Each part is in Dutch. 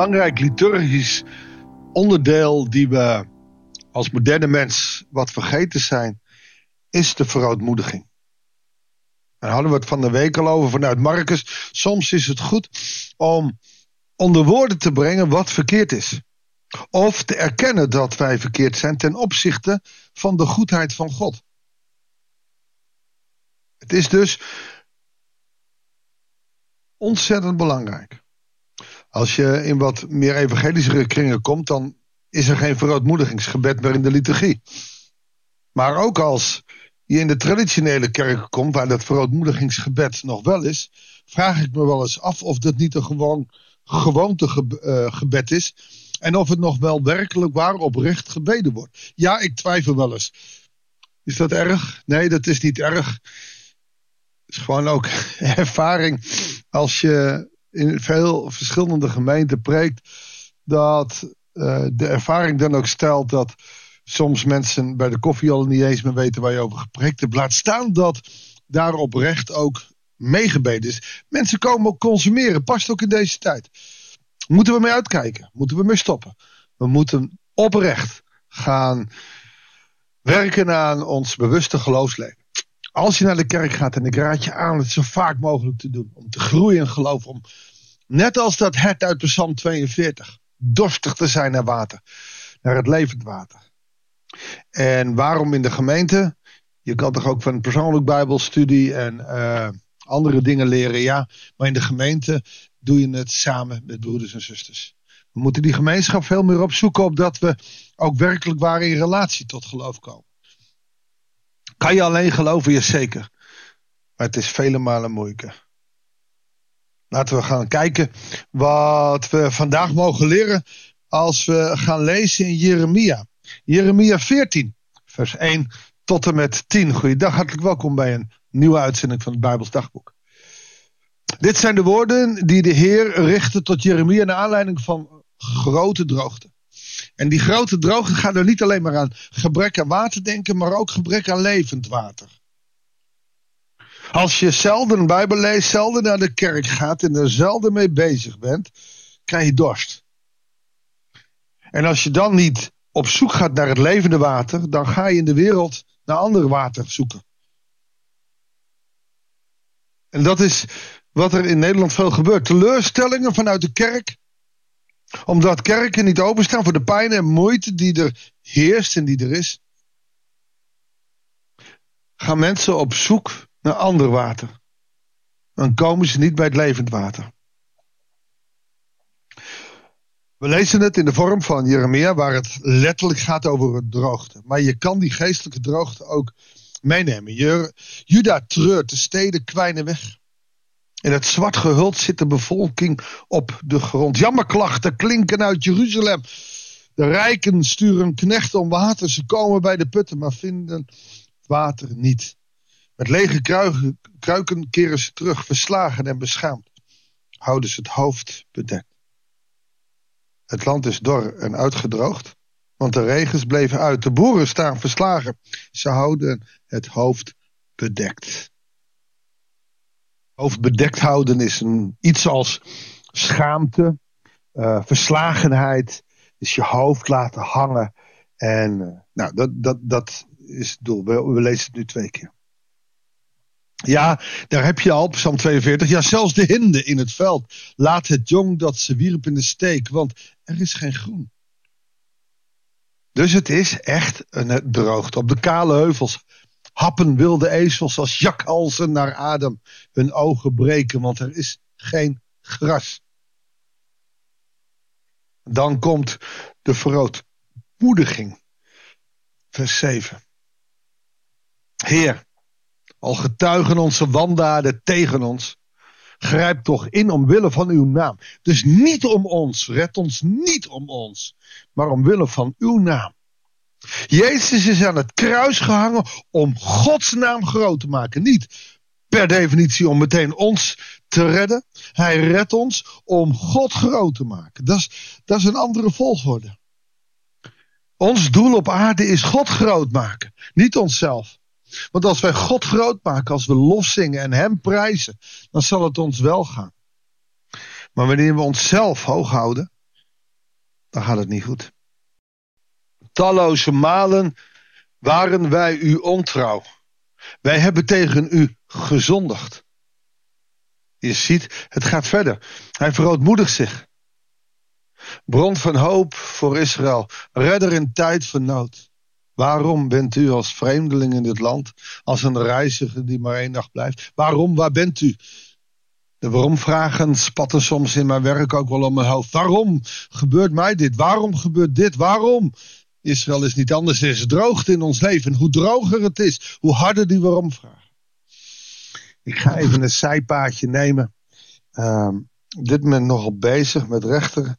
belangrijk liturgisch onderdeel die we als moderne mens wat vergeten zijn, is de verootmoediging. Daar hadden we het van de week al over vanuit Marcus. Soms is het goed om onder woorden te brengen wat verkeerd is. Of te erkennen dat wij verkeerd zijn ten opzichte van de goedheid van God. Het is dus ontzettend belangrijk. Als je in wat meer evangelische kringen komt, dan is er geen verootmoedigingsgebed meer in de liturgie. Maar ook als je in de traditionele kerken komt, waar dat verootmoedigingsgebed nog wel is, vraag ik me wel eens af of dat niet een gewoon gewoontegebed is. En of het nog wel werkelijk waar oprecht gebeden wordt. Ja, ik twijfel wel eens. Is dat erg? Nee, dat is niet erg. Het is gewoon ook ervaring. Als je in veel verschillende gemeenten preekt, dat uh, de ervaring dan ook stelt dat soms mensen bij de koffie al niet eens meer weten waar je over gepreekt hebt. Laat staan dat daar oprecht ook meegebeden is. Mensen komen ook consumeren, past ook in deze tijd. Moeten we mee uitkijken? Moeten we mee stoppen? We moeten oprecht gaan werken aan ons bewuste geloofsleven. Als je naar de kerk gaat en ik raad je aan het zo vaak mogelijk te doen. Om te groeien in geloof. Om, net als dat het uit Psalm 42. Dorstig te zijn naar water. Naar het levend water. En waarom in de gemeente? Je kan toch ook van persoonlijk bijbelstudie en uh, andere dingen leren. Ja, maar in de gemeente doe je het samen met broeders en zusters. We moeten die gemeenschap veel meer opzoeken opdat we ook werkelijk waar in relatie tot geloof komen. Kan je alleen geloven? Ja, zeker. Maar het is vele malen moeilijker. Laten we gaan kijken wat we vandaag mogen leren als we gaan lezen in Jeremia. Jeremia 14, vers 1 tot en met 10. Goeiedag, hartelijk welkom bij een nieuwe uitzending van het Bijbels Dagboek. Dit zijn de woorden die de Heer richtte tot Jeremia naar aanleiding van grote droogte. En die grote droogte gaat er niet alleen maar aan gebrek aan water denken, maar ook gebrek aan levend water. Als je zelden Bijbel leest, zelden naar de kerk gaat en er zelden mee bezig bent, krijg je dorst. En als je dan niet op zoek gaat naar het levende water, dan ga je in de wereld naar ander water zoeken. En dat is wat er in Nederland veel gebeurt. Teleurstellingen vanuit de kerk. Omdat kerken niet openstaan voor de pijn en moeite die er heerst en die er is. Gaan mensen op zoek naar ander water. Dan komen ze niet bij het levend water. We lezen het in de vorm van Jeremia, waar het letterlijk gaat over droogte. Maar je kan die geestelijke droogte ook meenemen. Juda treurt, de steden kwijnen weg. In het zwart gehuld zit de bevolking op de grond. Jammerklachten klinken uit Jeruzalem. De rijken sturen knechten om water. Ze komen bij de putten, maar vinden water niet. Met lege kruiken keren ze terug, verslagen en beschaamd. Houden ze het hoofd bedekt. Het land is dor en uitgedroogd, want de regens bleven uit. De boeren staan verslagen. Ze houden het hoofd bedekt. Hoofd bedekt houden is een, iets als schaamte, uh, verslagenheid. Dus je hoofd laten hangen. En uh, nou, dat, dat, dat is het doel. We, we lezen het nu twee keer. Ja, daar heb je al, Psalm 42. Ja, zelfs de hinde in het veld. Laat het jong dat ze wierp in de steek, want er is geen groen. Dus het is echt een droogte. Op de kale heuvels happen wilde ezels als jakhalzen naar adem. Hun ogen breken, want er is geen gras. Dan komt de verootmoediging. Vers 7. Heer, al getuigen onze wandaden tegen ons. Grijp toch in omwille van uw naam. Dus niet om ons, red ons niet om ons, maar omwille van uw naam. Jezus is aan het kruis gehangen om Gods naam groot te maken. Niet per definitie om meteen ons te redden. Hij redt ons om God groot te maken. Dat is, dat is een andere volgorde. Ons doel op aarde is God groot maken, niet onszelf. Want als wij God groot maken, als we lof zingen en Hem prijzen, dan zal het ons wel gaan. Maar wanneer we onszelf hoog houden, dan gaat het niet goed. Talloze malen waren wij u ontrouw. Wij hebben tegen u gezondigd. Je ziet, het gaat verder. Hij verootmoedigt zich. Bron van hoop voor Israël, redder in tijd van nood. Waarom bent u als vreemdeling in dit land, als een reiziger die maar één dag blijft? Waarom, waar bent u? De waarom-vragen spatten soms in mijn werk ook wel om mijn hoofd. Waarom gebeurt mij dit? Waarom gebeurt dit? Waarom? Israël is niet anders. Er is droogte in ons leven. Hoe droger het is, hoe harder die waarom-vragen. Ik ga even een zijpaadje nemen. Op dit moment nogal bezig met rechter,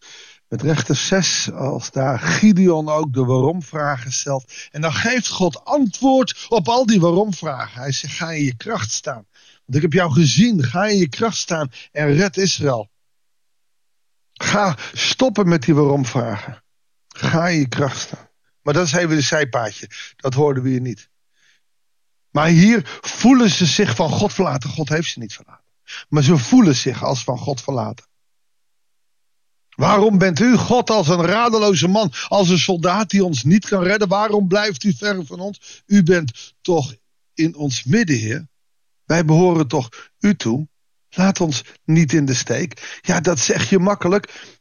met rechter 6. Als daar Gideon ook de waarom-vragen stelt. En dan geeft God antwoord op al die waarom-vragen. Hij zegt: ga in je kracht staan. Want ik heb jou gezien. Ga in je kracht staan en red Israël. Ga stoppen met die waarom-vragen. Ga in je kracht staan. Maar dat is even een zijpaadje. Dat hoorden we hier niet. Maar hier voelen ze zich van God verlaten. God heeft ze niet verlaten. Maar ze voelen zich als van God verlaten. Waarom bent u God als een radeloze man, als een soldaat die ons niet kan redden? Waarom blijft u ver van ons? U bent toch in ons midden, Heer? Wij behoren toch u toe? Laat ons niet in de steek. Ja, dat zeg je makkelijk.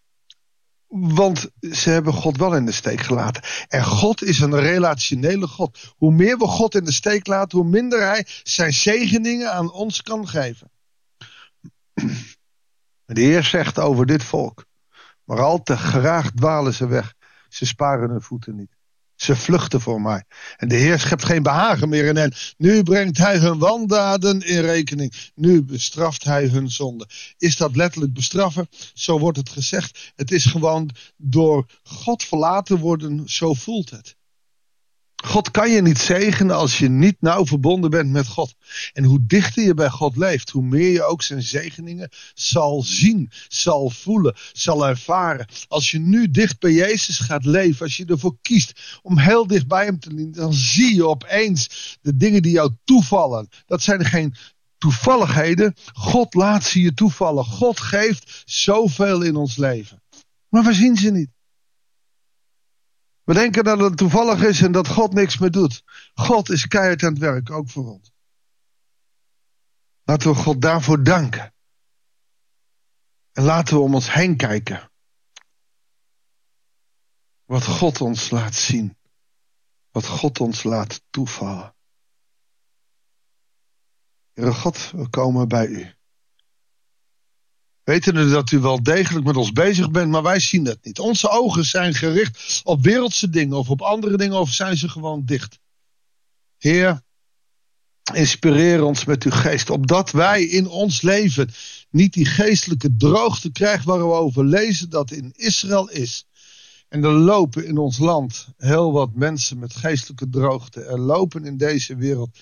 Want ze hebben God wel in de steek gelaten. En God is een relationele God. Hoe meer we God in de steek laten, hoe minder Hij zijn zegeningen aan ons kan geven. De Heer zegt over dit volk. Maar al te graag dwalen ze weg. Ze sparen hun voeten niet. Ze vluchten voor mij. En de Heer schept geen behagen meer in hen. Nu brengt hij hun wandaden in rekening. Nu bestraft hij hun zonde. Is dat letterlijk bestraffen? Zo wordt het gezegd. Het is gewoon door God verlaten worden, zo voelt het. God kan je niet zegenen als je niet nauw verbonden bent met God. En hoe dichter je bij God leeft, hoe meer je ook zijn zegeningen zal zien, zal voelen, zal ervaren. Als je nu dicht bij Jezus gaat leven, als je ervoor kiest om heel dicht bij Hem te leven, dan zie je opeens de dingen die jou toevallen. Dat zijn geen toevalligheden. God laat ze je toevallen. God geeft zoveel in ons leven. Maar we zien ze niet. We denken dat het toevallig is en dat God niks meer doet. God is keihard aan het werk, ook voor ons. Laten we God daarvoor danken. En laten we om ons heen kijken. Wat God ons laat zien. Wat God ons laat toevallen. Heere God, we komen bij u. Weten dat u wel degelijk met ons bezig bent, maar wij zien dat niet. Onze ogen zijn gericht op wereldse dingen of op andere dingen, of zijn ze gewoon dicht. Heer, inspireer ons met uw geest, opdat wij in ons leven niet die geestelijke droogte krijgen waar we over lezen dat in Israël is. En er lopen in ons land heel wat mensen met geestelijke droogte. Er lopen in deze wereld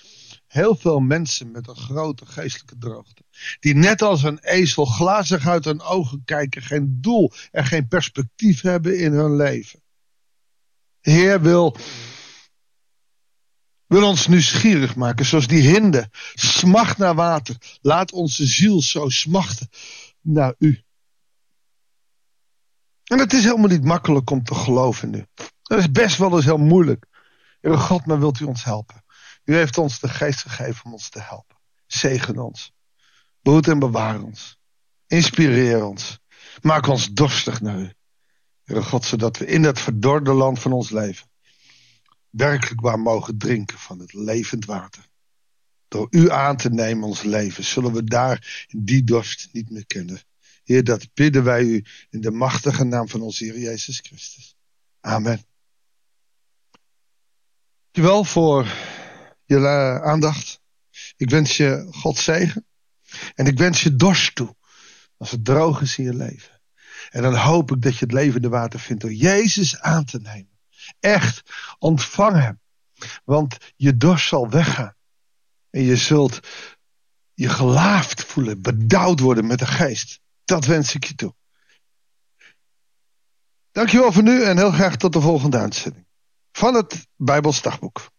heel veel mensen met een grote geestelijke droogte. Die net als een ezel glazig uit hun ogen kijken, geen doel en geen perspectief hebben in hun leven. De Heer wil, wil ons nieuwsgierig maken, zoals die hinde smacht naar water. Laat onze ziel zo smachten naar u. En het is helemaal niet makkelijk om te geloven nu. Dat is best wel eens heel moeilijk. Heer God, maar wilt u ons helpen? U heeft ons de geest gegeven om ons te helpen. Zegen ons. Behoed en bewaar ons. Inspireer ons. Maak ons dorstig naar u. Heere God, zodat we in dat verdorde land van ons leven werkelijk waar mogen drinken van het levend water. Door u aan te nemen ons leven, zullen we daar die dorst niet meer kennen. Heer, dat bidden wij u in de machtige naam van onze Heer Jezus Christus. Amen. Dankjewel voor je aandacht. Ik wens je God zegen. En ik wens je dorst toe. Als het droog is in je leven. En dan hoop ik dat je het levende water vindt door Jezus aan te nemen. Echt, ontvang hem. Want je dorst zal weggaan. En je zult je gelaafd voelen, bedouwd worden met de geest. Dat wens ik je toe. Dankjewel voor nu en heel graag tot de volgende uitzending. Van het Bijbels Dagboek.